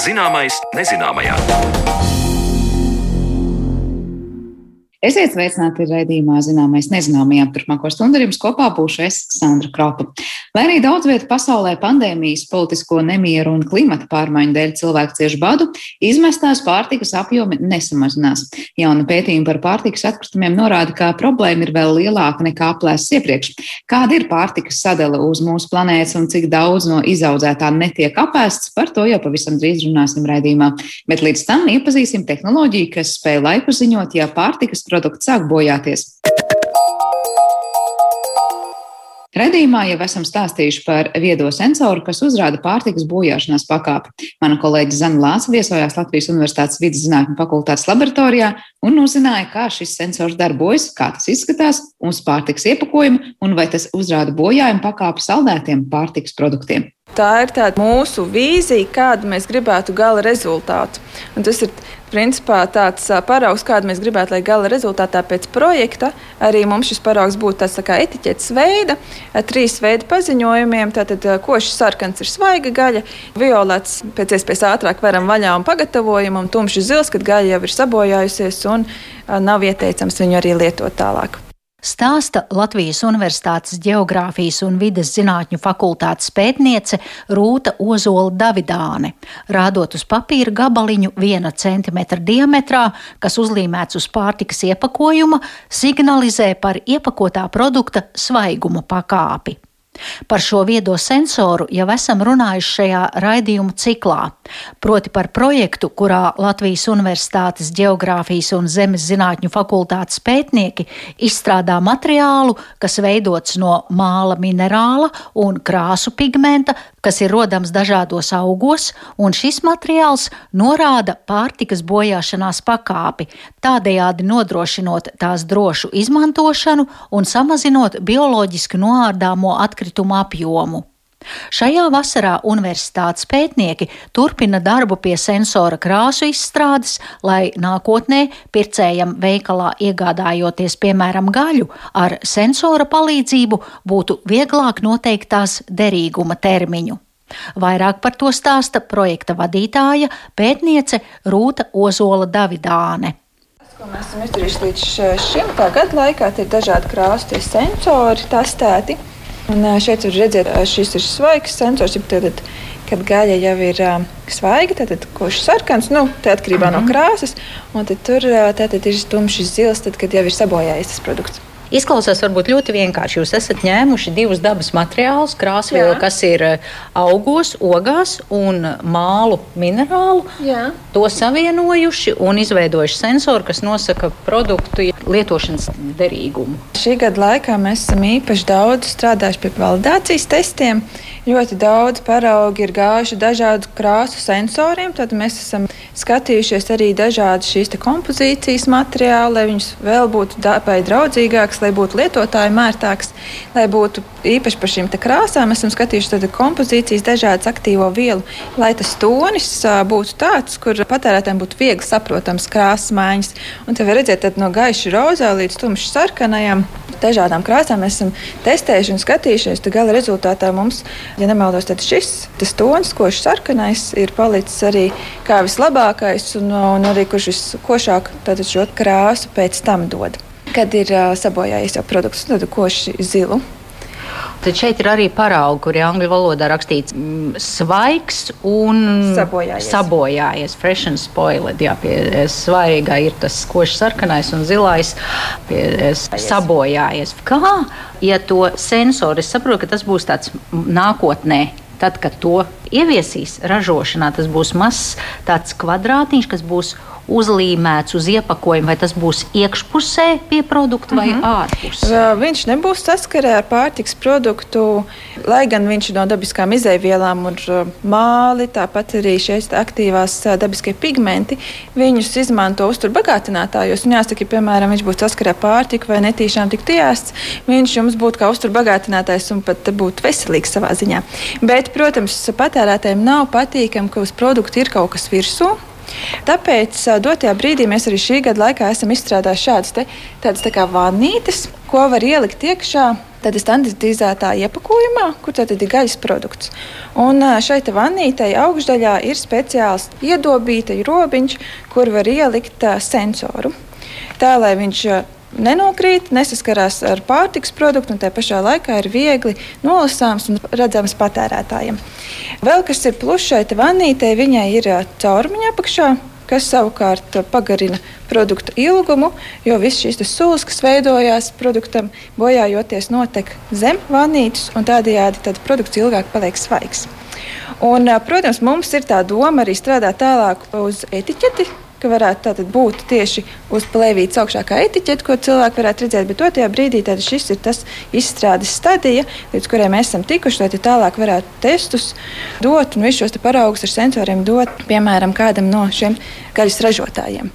Zināmais nezināmajā. Esiet sveicināti raidījumā, zināmais, nezināmajā. Turpmāko stundu ar jums kopā būšu es, Sandra Kropa. Lai arī daudz vietā pasaulē pandēmijas, politisko nemieru un klimata pārmaiņu dēļ cilvēku cieši badu, izmestās pārtikas apjomi nesamazinās. Jauna pētījuma par pārtikas atkritumiem norāda, ka problēma ir vēl lielāka nekā aplēsts iepriekš. Kāda ir pārtikas sadale uz mūsu planētas un cik daudz no izaudzētā netiek apēsts, par to jau pavisam drīz runāsim raidījumā. Bet līdz tam iepazīsim tehnoloģiju, kas spēj laiku ziņot, ja pārtikas produkts sāk bojāties. Redījumā jau esam stāstījuši par viedo sensoru, kas uzrāda pārtikas bojāšanās pakāpi. Mana kolēģe Zana Lāca viesojās Latvijas Universitātes vidas zinātņu fakultātes laboratorijā un uzzināja, kā šis sensors darbojas, kā tas izskatās uz pārtikas iepakojuma un vai tas uzrāda bojājumu pakāpi saldētiem pārtikas produktiem. Tā ir tāda mūsu vīzija, kādu mēs gribētu gala rezultātu. Un tas ir principā tāds paraugs, kādu mēs gribētu, lai gala rezultātā pēc projekta arī mums šis paraugs būtu tāds tā kā etiķetes veida, trīs veidu paziņojumiem. Tātad košs sarkans ir svaiga gaļa, violets pēc iespējas ātrāk varam vaļā un pagatavojam, un tumšs zils, kad gaļa jau ir sabojājusies un nav ieteicams viņu arī lietot tālāk. Stāsta Latvijas Universitātes Geogrāfijas un vides zinātņu fakultātes pētniece Rūta Ozola Davidāne, rādot uz papīra gabaliņu viena centimetra diametrā, kas uzlīmēts uz pārtikas iepakojuma, signalizē par iepakotā produkta svaigumu pakāpi. Par šo viedo sensoru jau esam runājuši šajā raidījuma ciklā, proti par projektu, kurā Latvijas Universitātes Geogrāfijas un Zemes zinātņu fakultātes pētnieki izstrādā materiālu, kas veidots no māla minerāla un krāsu pigmenta, kas ir rodams dažādos augos, un šis materiāls norāda pārtikas bojāšanās pakāpi, tādējādi nodrošinot tās drošu izmantošanu un samazinot bioloģiski noārdāmo atkritumu apjomu. Šajā vasarā universitātes pētnieki turpina darbu pie sensora krāsu izstrādes, lai nākotnē pircējam veikalā iegādājoties, piemēram, gaļu, ar sensora palīdzību būtu vieglāk noteikt tās derīguma termiņu. Vairāk par to stāsta projekta vadītāja pētniece Rūta Ozola Davidāne. Ko mēs esam izdarījuši līdz šim gada laikā, ir dažādi krāsu sensori testēti. Un šeit var redzēt, šis ir svaigs sensors. Tad, kad gaļa jau ir uh, svaiga, tad kurš sarkans, nu, tā atkarībā mm -hmm. no mhm. krāsas, un tad tur tātad ir tumšs zils, tad, kad jau ir sabojājies tas produkts. Izklausās varbūt ļoti vienkārši. Jūs esat ņēmuši divus dabas materiālus, krāsvielu, kas ir augos, ogās un mālu minerālu. Jā. To savienojuši un izveidojuši sensoru, kas nosaka produktu lietošanas derīgumu. Šī gada laikā mēs esam īpaši daudz strādājuši pie validācijas testiem. Ļoti daudz paraugi ir gājuši dažādu krāsu sensoriem. Tad mēs esam skatījušies arī dažādas šīs kompozīcijas materiāli, lai viņus vēl būtu dabai draudzīgāks, lai būtu lietotāji mērtāks, lai būtu īpaši par šīm krāsām. Esam skatījušies kompozīcijas, dažādas aktīvo vielu, lai tas tonis būtu tāds, kur patērētājiem būtu viegli saprotams krāsas maiņas. Un te var redzēt no gaiša rozā līdz tumšs sarkanajam. Dažādām krāsām mēs esam testējuši un skatījušies. Gala rezultātā mums ja nemaldos, tad šis tonis, košs sarkanais, ir palicis arī kā vislabākais, un, un arī kurš viskošāk šo krāsu pēc tam dod. Kad ir uh, sabojājies jau produkts, tad koši zilu. Tad šeit ir arī paraugi, kur ir angļu valodā rakstīts mm, svaigs un sabojājies. sabojājies fresh and spoiled. Jā, pie svaiga ir tas košs sarkanais un zilais pie sabojājies. Kā, ja to sensori, es saprotu, ka tas būs tāds nākotnē, tad, kad to ieviesīs ražošanā, tas būs mazs tāds kvadrātiņš, kas būs uzlīmēts uz iepakojuma, vai tas būs iekšpusē pie produkta vai mm -hmm. ārpusē? Viņš nebūs saskarē ar pārtiks produktu, lai gan viņš ir no dabiskām izēvielām un māli, tāpat arī šīs aktīvās dabiskie pigmenti. Viņus izmanto uzturbagātinātājos. Un jāsaka, piemēram, viņš būtu saskarē ar pārtiku vai netīšām tiktu ēsts, viņš jums būtu kā uzturbagātinātājs un pat būtu veselīgs savā ziņā. Bet, protams, patērētājiem nav patīkami, ka uz produkta ir kaut kas virsū Tāpēc dotajā brīdī mēs arī šī gada laikā esam izstrādājuši šādas te, tādas tā kā vannītes, ko var ielikt iekšā. Tad ir standartizētā iepakojumā, kur tad ir gaļas produkts. Un šai vannītei augšdaļā ir speciāls iedobīta robiņš, kur var ielikt sensoru. Tā lai viņš nenokrīt, nesaskarās ar pārtiks produktu un tā pašā laikā ir viegli nolasāms un redzams patērētājiem. Vēl kas ir pluss šai vanītei, viņai ir caurumiņa apakšā, kas savukārt pagarina produktu ilgumu, jo viss šīs sulas, kas veidojās produktam, bojājoties, notek zem vanītes, un tādējādi produkts ilgāk paliek svaigs. Un, protams, mums ir tā doma arī strādāt tālāk uz etiķeti, ka varētu būt tieši uz plēvītes augšākā etiķete, ko cilvēki varētu redzēt. Bet otrajā brīdī šis ir tas izstrādes stadija, līdz kurai mēs esam tikuši, lai tālāk varētu testus dot un visus šos paraugus ar sensoriem dot, piemēram, kādam no šiem gaļas ražotājiem.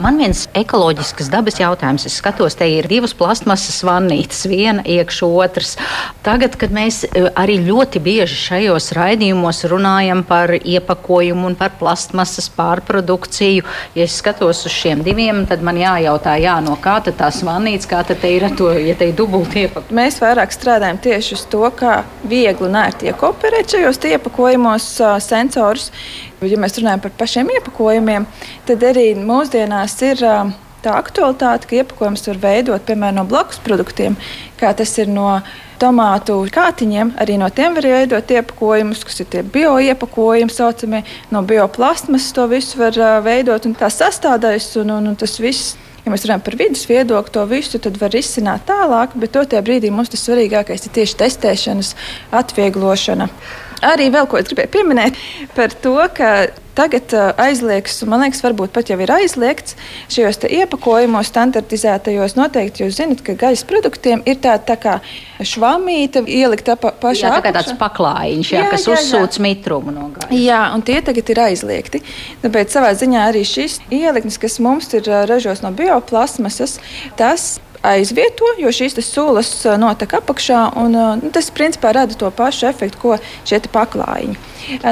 Man viens ekoloģisks dabas jautājums. Es skatos, te ir divas plasmasas vannītes, viena iekšā otras. Tagad, kad mēs e, arī ļoti bieži šajos raidījumos runājam par iepakojumu un par plasmasas pārprodukciju, ja es skatos uz šiem diviem, tad man jājautā, jā, no kā tad tās vannītes, kā tad te ir to, ja te ir dubulti iepakojumi. Mēs vairāk strādājam tieši uz to, kā viegli un ērti iekoperēt šajos iepakojumos sensorus. Ja mēs runājam par pašiem iepakojumiem, tad arī mūsdienās ir tā aktualitāte, ka iepakojums var veidot piemēram no blakus produktiem, kā tas ir no tomātu kātiņiem. Arī no tiem var veidot iepakojumus, kas ir tie bioiepakojumi, saucamie no bioplasmas. To visu var veidot un tā sastādājas un, un, un tas viss. Ja mēs runājam par vidas viedokli, to visu var izsināt tālāk, bet to brīdī mums tas svarīgākais ir tieši testēšanas atvieglošana. Arī vēl ko es gribēju pieminēt par to, ka tagad uh, aizliegts, un man liekas, varbūt pat jau ir aizliegts šajos iepakojumos, standartizētajos. Noteikti jūs zinat, ka gaļas produktiem ir tāda tā kā švamīta ielikta pa, pašā. Jā, tā kā tāds paklājiņš, jā, jā, kas jā, uzsūc jā. mitrumu no gaļas. Jā, un tie tagad ir aizliegti. Tāpēc savā ziņā arī šis ieliknis, kas mums ir uh, ražos no bioplasmasas, tas aizvieto, jo šīs sulas notek apakšā. Un, nu, tas principā rada to pašu efektu, ko šie paklājiņi.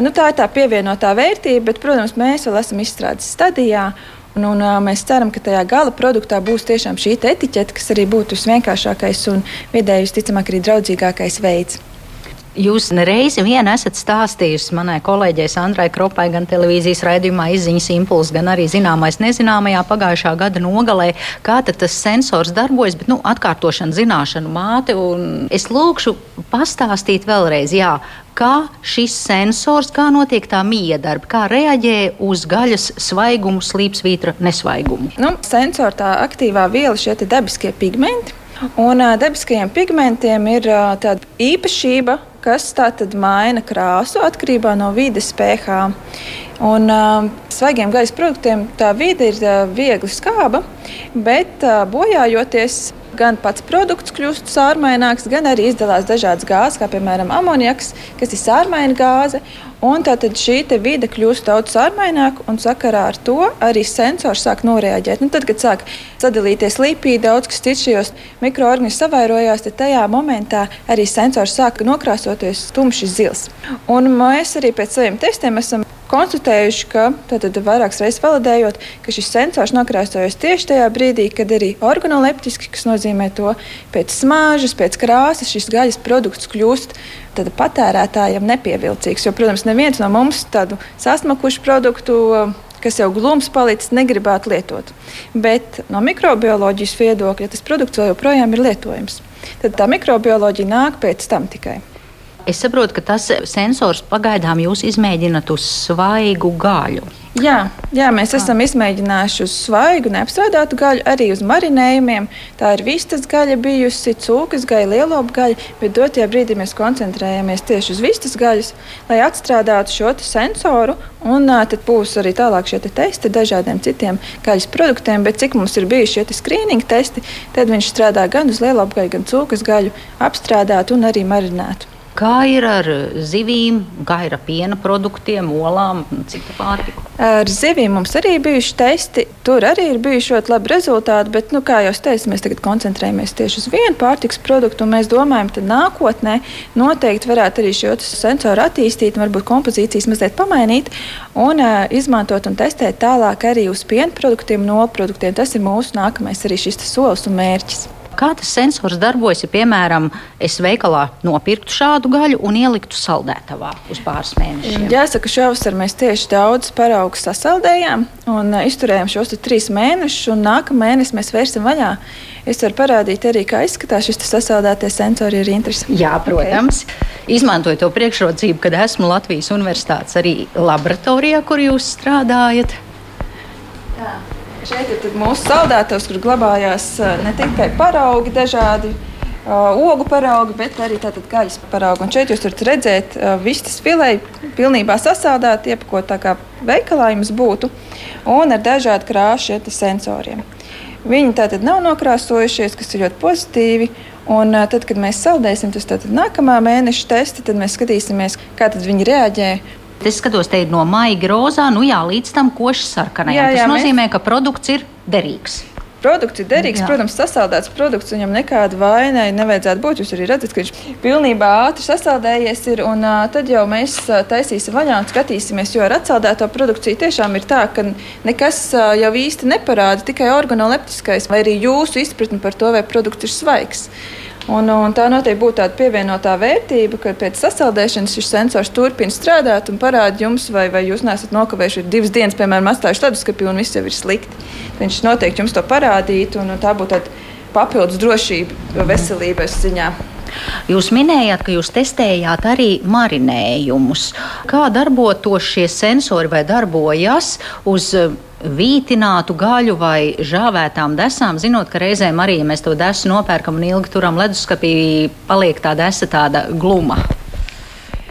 Nu, tā ir tā pievienotā vērtība, bet, protams, mēs vēl esam izstrādes stadijā. Un, un, mēs ceram, ka tajā gala produktā būs tiešām šī etiķete, kas arī būtu visvienkāršākais un vidēji visticamāk arī draudzīgākais veids. Jūs nereizi vien esat stāstījusi manai kolēģei Sandrai Kropai gan televīzijas raidījumā izziņas impulss, gan arī zināmais nezināmajā pagājušā gada nogalē, kā tas sensors darbojas, bet nu, atkārtošana zināšanu māte. Es lūkšu pastāstīt vēlreiz, jā, kā šis sensors, kā notiek tā miedarba, kā reaģē uz gaļas svaigumu, slīpsvītra nesvaigumu. Nu, sensora tā aktīvā viela, šie dabiskie pigmenti. Un dabiskajiem pigmentiem ir tāda īpašība, kas tātad maina krāsu atkarībā no vides pH. Un, uh, svaigiem gaisa produktiem tā vide ir uh, viegli skāba, bet uh, bojājoties gan pats produkts kļūst sārmaināks, gan arī izdalās dažādas gāzes, kā piemēram amoniaks, kas ir sārmaina gāze. Un tātad šī vide kļūst daudz sārmaināka, un sakarā ar to arī sensors sāk noreaģēt. Nu, tad, kad sāk sadalīties lipīdi, daudz kas cits šajos mikroorganismos savairojās, tad tajā momentā arī sensors sāk nokrāsoties tumši zils. Un mēs arī pēc saviem testiem esam konstatējuši, ka tātad vairākas reizes validējot, ka šis sensors nokrāsojas tieši tajā brīdī, kad arī organoleptiski, kas nozīmē to pēc smāžas, pēc krāsas, šis gaļas produkts kļūst patērētājiem nepievilcīgs. Jo, protams, neviens no mums tādu sasmakušu produktu kas jau glums palicis, negribētu lietot. Bet no mikrobioloģijas viedokļa tas produkts joprojām ir lietojams. Tad tā mikrobioloģija nāk pēc tam tikai. Es saprotu, ka tas sensors pagaidām jūs izmēģināt uz svaigu gaļu. Jā, jā, mēs esam izmēģinājuši uz svaigu, neapstrādātu gaļu, arī uz marinējumiem. Tā ir vistas gaļa, bijusi cūkas gaļa, lielopu gaļa, bet dotajā brīdī mēs koncentrējamies tieši uz vistas gaļas, lai atstrādātu šo sensoru. Un tad būs arī tālāk šie te testi dažādiem citiem gaļas produktiem, bet cik mums ir bijuši šie screening testi, tad viņš strādā gan uz lielopu gaļu, gan cūkas gaļu, apstrādātu un arī marinētu. Kā ir ar zivīm, kā ir ar piena produktiem, olām un citu pārtiku? Ar zivīm mums arī bijuši testi. Tur arī ir bijuši ļoti labi rezultāti, bet, nu, kā jau teicu, mēs tagad koncentrējamies tieši uz vienu pārtiks produktu. Mēs domājam, ka nākotnē noteikti varētu arī šo sensoru attīstīt, varbūt kompozīcijas mazliet pamainīt un uh, izmantot un testēt tālāk arī uz piena produktiem, no produktiem. Tas ir mūsu nākamais arī šis solis un mērķis. Kā tas sensors darbojas, ja, piemēram, es veikalā nopirktu šādu gaļu un ieliktu saldētavā uz pāris mēnešiem? Jāsaka, šovasar mēs tieši daudz paraugus sasaldējām un uh, izturējām šos trīs mēnešus, un nākamā mēnesī mēs vērsim vaļā. Es varu parādīt arī, kā izskatās šis sasaldētie sensori, ir interesanti. Jā, protams. Okay. Izmantoju to priekšrocību, kad esmu Latvijas Universitātes arī laboratorijā, kur jūs strādājat. Jā. Šeit ir mūsu saldētājs, kur glabājās ne tikai paraugi dažādi. Ogu paraugi, bet arī gaļas paraugi. Un šeit jūs varat redzēt, vistas filēji pilnībā sasādāti, iepakot tā kā veikalā jums būtu, un ar dažādu krāšu sensoriem. Viņi tātad nav nokrāsojušies, kas ir ļoti pozitīvi. Un tad, kad mēs saldēsim, ir nākamā mēneša testi, tad mēs skatīsimies, kā viņi reaģē Es skatos, te ir no maigi rozā, nu jā, līdz tam koši sarkanajam. Tas nozīmē, mēs... ka produkts ir derīgs. Produkts ir derīgs, Jā. protams, sasaldēts produkts. Viņam nekāda vaina nevajadzētu būt. Jūs arī redzat, ka viņš pilnībā ātri sasaldējies. Ir, un, uh, tad jau mēs uh, taisīsim vaļā un skatīsimies, jo ar atsaldēto produkciju tiešām ir tā, ka nekas uh, jau īsti neparāda, tikai organoleptiskais vai arī jūsu izpratne par to, vai produkts ir svaigs. Un, un tā noteikti būtu tāda pievienotā vērtība, ka pēc sasaldēšanas šis sensors turpina strādāt un parāda jums, vai, vai jūs neesat nokavējuši divas dienas, piemēram, atstājuši tādu skati un viss jau ir slikti. Viņš noteikti jums to parādītu, un tā būtu papildus drošība veselības ziņā. Jūs minējāt, ka jūs testējāt arī marinējumus. Kā darbotos šie sensori vai darbojas uz vītinātu gaļu vai žāvētām desām, zinot, ka reizēm arī, mēs to desu nopērkam un ilgi turam leduskapī, paliek tā desa tāda gluma.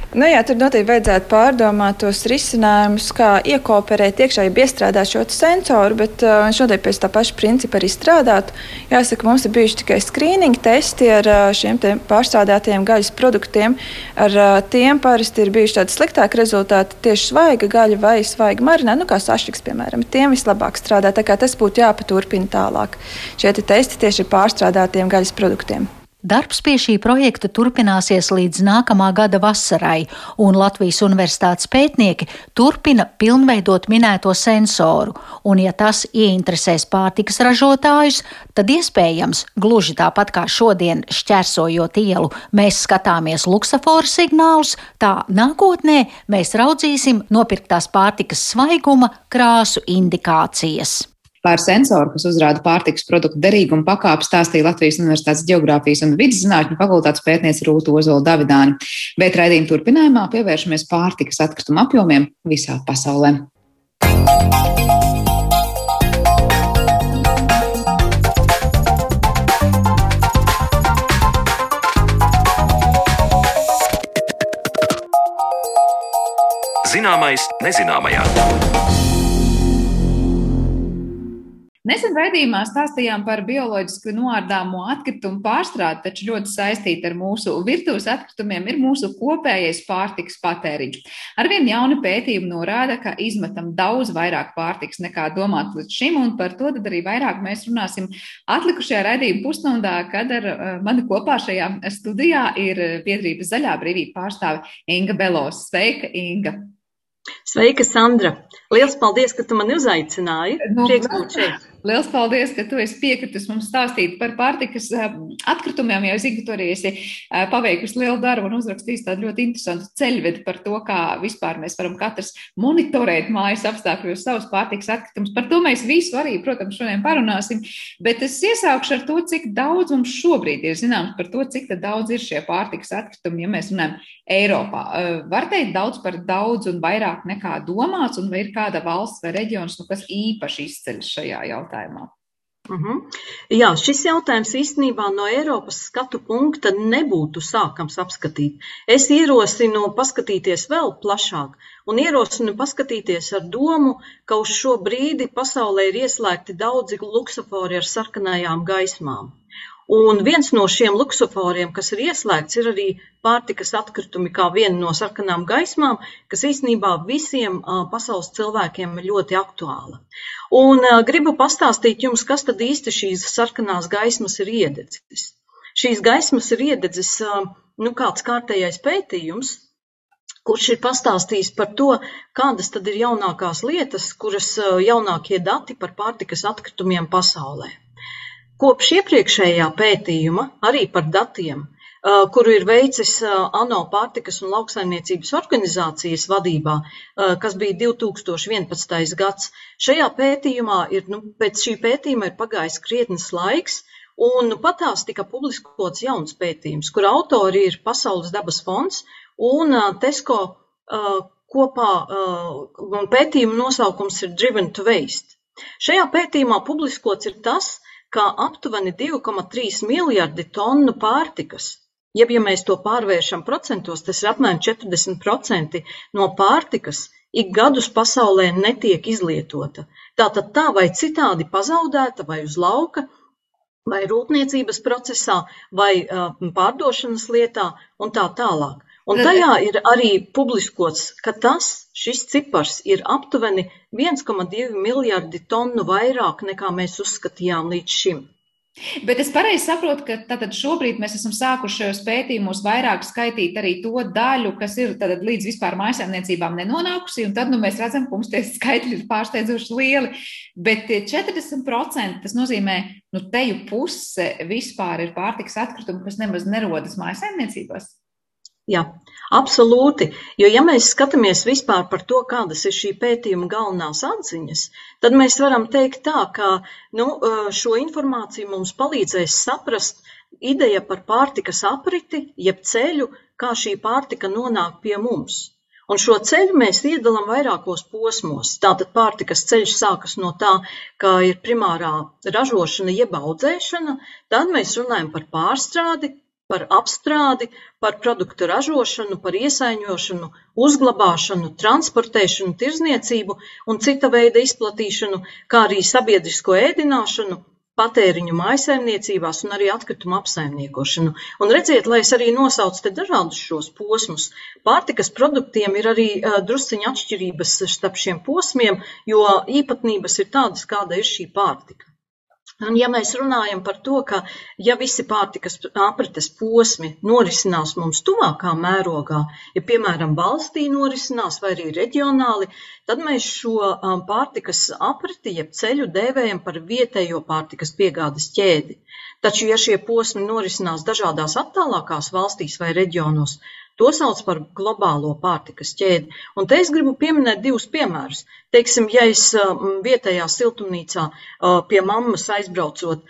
Nu, jā, tur noteikti vajadzētu pārdomāt tos risinājumus, kā iekooperēt iekšā, ja iestrādāt šo sensoru, bet uh, noteikti pēc tā paša principa arī strādātu. Jāsaka, mums ir bijuši tikai skrīninga testi ar uh, šiem pārstrādātajiem gaļas produktiem. Ar uh, tiem parasti ir bijuši tādi sliktāki rezultāti tieši svaiga gaļa vai svaiga marinēta, nu, kā sašķiks, piemēram. Tiem vislabāk strādā, tā kā tas būtu jāpaturpina tālāk. Šie testi tieši ir pārstrādātiem gaļas produktiem. Darbs pie šī projekta turpināsies līdz nākamā gada vasarai, un Latvijas universitātes pētnieki turpina pilnveidot minēto sensoru, un ja tas ieinteresēs pārtikas ražotājus, tad iespējams, gluži tāpat kā šodien šķērsojot ielu, mēs skatāmies luksaforu signālus, tā nākotnē mēs raudzīsim nopirktās pārtikas svaiguma krāsu indikācijas. Par sensoru, kas uzrāda pārtikas produktu derīgumu pakāpi, stāstīja Latvijas Universitātes Geogrāfijas un vidas zinātņu fakultātes pētniece Rūta Ozola Davidāni. Bet raidījuma turpinājumā pievēršamies pārtikas atkritumu apjomiem visā pasaulē. Zināmais nezināmajā. Nesen raidījumā stāstījām par bioloģiski noārdāmo atkritumu pārstrādi, taču ļoti saistīta ar mūsu virtuves atkritumiem ir mūsu kopējais pārtiks patēriņš. Arvien jauni pētījumi norāda, ka izmetam daudz vairāk pārtiks nekā domāt līdz šim, un par to arī vairāk mēs runāsim atlikušajā raidījuma pusstundā, kad ar uh, mani kopā šajā studijā ir biedrības zaļā brīvība pārstāve Inga Belos. Sveika, Inga! Sveika, Sandra! Liels paldies, ka tu mani uzaicināji. Nu, Prieks būt šeit. Liels paldies, ka tu esi piekritis mums stāstīt par pārtikas eh, atkritumiem. Jau zinu, ka tu arī esi eh, paveikusi lielu darbu un uzrakstījis tādu ļoti interesantu ceļvedi par to, kā vispār mēs varam katrs monitorēt mājas apstākļos savus pārtikas atkritumus. Par to mēs visu arī, protams, šodien parunāsim. Bet es iesākšu ar to, cik daudz mums šobrīd ir zināms par to, cik daudz ir šie pārtikas atkritumi, ja mēs runājam Eiropā. Eh, var teikt daudz par daudz un vairāk nekā domāts, un vai ir kāda valsts vai reģions, nu, kas īpaši izceļas šajā jautājumā? Jautājumā? Mhm. -huh. Jā, šis jautājums īstenībā no Eiropas skatu punkta nebūtu sākams apskatīt. Es ierosinu paskatīties vēl plašāk un ierosinu paskatīties ar domu, ka uz šo brīdi pasaulē ir ieslēgti daudzi luksofori ar sarkanajām gaismām. Un viens no šiem luksuforiem, kas ir ieslēgts, ir arī pārtikas atkritumi kā viena no sarkanām gaismām, kas īstenībā visiem pasaules cilvēkiem ir ļoti aktuāla. Un gribu pastāstīt jums, kas tad īsti šīs sarkanās gaismas ir iededzis. Šīs gaismas ir iededzis nu, kāds kārtējais pētījums, kurš ir pastāstījis par to, kādas tad ir jaunākās lietas, kuras jaunākie dati par pārtikas atkritumiem pasaulē. Kopš iepriekšējā pētījuma arī par datiem, kuru ir veicis ANO pārtikas un lauksaimniecības organizācijas vadībā, kas bija 2011. gads. Šajā pētījumā ir, nu, pēc šī pētījuma ir pagājis krietnes laiks, un nu, patās tika publiskots jauns pētījums, kur autori ir Pasaules dabas fonds un Tesko kopā, un pētījuma nosaukums ir Driven to Waste. Šajā pētījumā publiskots ir tas, kā aptuveni 2,3 miljardi tonu pārtikas. Jeb, ja mēs to pārvēršam procentos, tas ir apmēram 40% no pārtikas ik gadus pasaulē netiek izlietota. Tātad tā vai citādi pazaudēta vai uz lauka, vai rūpniecības procesā, vai uh, pārdošanas lietā un tā tālāk. Un tajā ir arī publiskots, ka tas, šis cipars ir aptuveni 1,2 miljardi tonu vairāk nekā mēs uzskatījām līdz šim. Bet es pareizi saprotu, ka tātad šobrīd mēs esam sākuši šajos pētījumos vairāk skaitīt arī to daļu, kas ir tātad līdz vispār mājasēmniecībām nenonākusi, un tad nu, mēs redzam, ka mums tie skaitļi ir pārsteidzoši lieli. Bet 40% tas nozīmē, nu teju puse vispār ir pārtiks atkritumi, kas nemaz nerodas mājasēmniecībās. Jā, absolūti. Jo, ja mēs skatāmies vispār par to, kādas ir šī pētījuma galvenās atziņas, tad mēs varam teikt tā, ka nu, šo informāciju mums palīdzēs saprast ideja par pārtikas apriti, jeb ceļu, kā šī pārtika nonāk pie mums. Un šo ceļu mēs iedalām vairākos posmos. Tātad pārtikas ceļš sākas no tā, ka ir primārā ražošana, jeb audzēšana, tad mēs runājam par pārstrādi, par apstrādi, par produktu ražošanu, par iesaiņošanu, uzglabāšanu, transportēšanu, tirzniecību un cita veida izplatīšanu, kā arī sabiedrisko ēdināšanu, patēriņu mājsaimniecībās un arī atkritumu apsaimniekošanu. Un redziet, lai es arī nosaucu te dažādus šos posmus, pārtikas produktiem ir arī uh, drusciņa atšķirības starp šiem posmiem, jo īpatnības ir tādas, kāda ir šī pārtika. Un ja mēs runājam par to, ka ja visi pārtikas aprites posmi norisinās mums tuvākā mērogā, ja piemēram valstī norisinās vai arī reģionāli, tad mēs šo um, pārtikas apriti, jeb ceļu dēvējam par vietējo pārtikas piegādes ķēdi. Taču, ja šie posmi norisinās dažādās attālākās valstīs vai reģionos, To sauc par globālo pārtikas ķēdi. Un te es gribu pieminēt divus piemērus. Teiksim, ja es vietējā siltumnīcā pie mammas aizbraucot,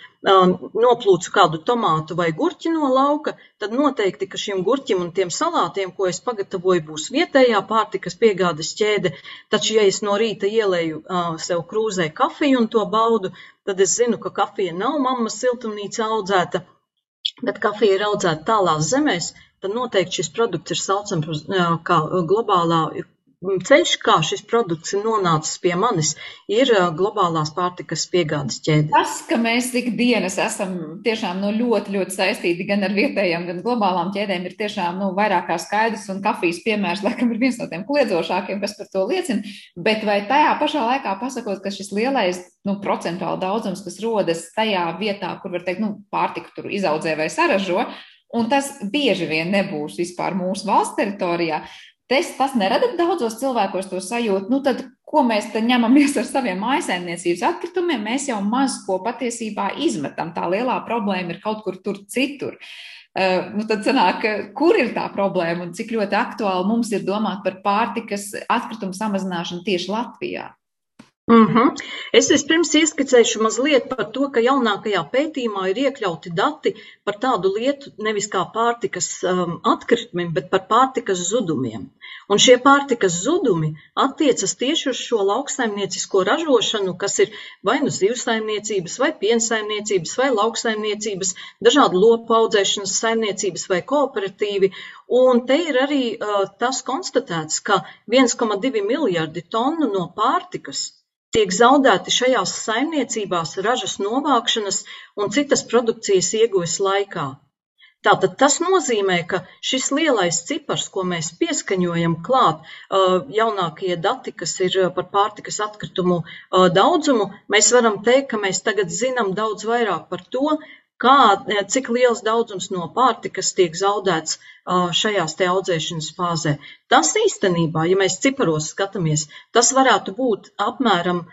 noplūcu kādu tomātu vai gurķi no lauka, tad noteikti, ka šim gurķim un tiem salātiem, ko es pagatavoju, būs vietējā pārtikas piegādes ķēde. Taču, ja es no rīta ielēju sev krūzē kafiju un to baudu, tad es zinu, ka kafija nav mammas siltumnīca audzēta, bet kafija ir audzēta tālās zemēs, tad noteikti šis produkts ir saucams kā globālā ceļš, kā šis produkts ir nonācis pie manis, ir globālās pārtikas piegādes ķēde. Tas, ka mēs ikdienas esam tiešām nu, ļoti, ļoti saistīti gan ar vietējām, gan globālām ķēdēm, ir tiešām nu, vairāk kā skaidrs, un kafijas piemērs, laikam, ir viens no tiem kliedzošākiem, kas par to liecina. Bet vai tajā pašā laikā pasakot, ka šis lielais nu, procentuāli daudzums, kas rodas tajā vietā, kur var teikt, nu, pārtika tur izaudzē vai saražo, un tas bieži vien nebūs vispār mūsu valsts teritorijā. Tas, tas nerada daudzos cilvēkos to sajūtu, nu tad, ko mēs te ņemamies ar saviem mājasēmniecības atkritumiem, mēs jau maz ko patiesībā izmetam. Tā lielā problēma ir kaut kur tur citur. Uh, nu tad sanāk, kur ir tā problēma un cik ļoti aktuāli mums ir domāt par pārtikas atkritumu samazināšanu tieši Latvijā? Mm -hmm. Es vispirms ieskicēšu mazliet par to, ka jaunākajā pētījumā ir iekļauti dati par tādu lietu nevis kā pārtikas um, atkritumiem, bet par pārtikas zudumiem. Un šie pārtikas zudumi attiecas tieši uz šo lauksaimniecisko ražošanu, kas ir vai nu zivsaimniecības, vai piensaimniecības, vai lauksaimniecības, dažādu lopu audzēšanas saimniecības vai kooperatīvi. Un te ir arī uh, tas konstatēts, ka 1,2 miljardi tonu no pārtikas tiek zaudēti šajās saimniecībās ražas novākšanas un citas produkcijas ieguves laikā. Tātad tas nozīmē, ka šis lielais cipars, ko mēs pieskaņojam klāt, jaunākie dati, kas ir par pārtikas atkritumu daudzumu, mēs varam teikt, ka mēs tagad zinām daudz vairāk par to, kā, e, cik liels daudzums no pārtikas tiek zaudēts šajās te audzēšanas fāzē. Tas īstenībā, ja mēs ciparos skatāmies, tas varētu būt apmēram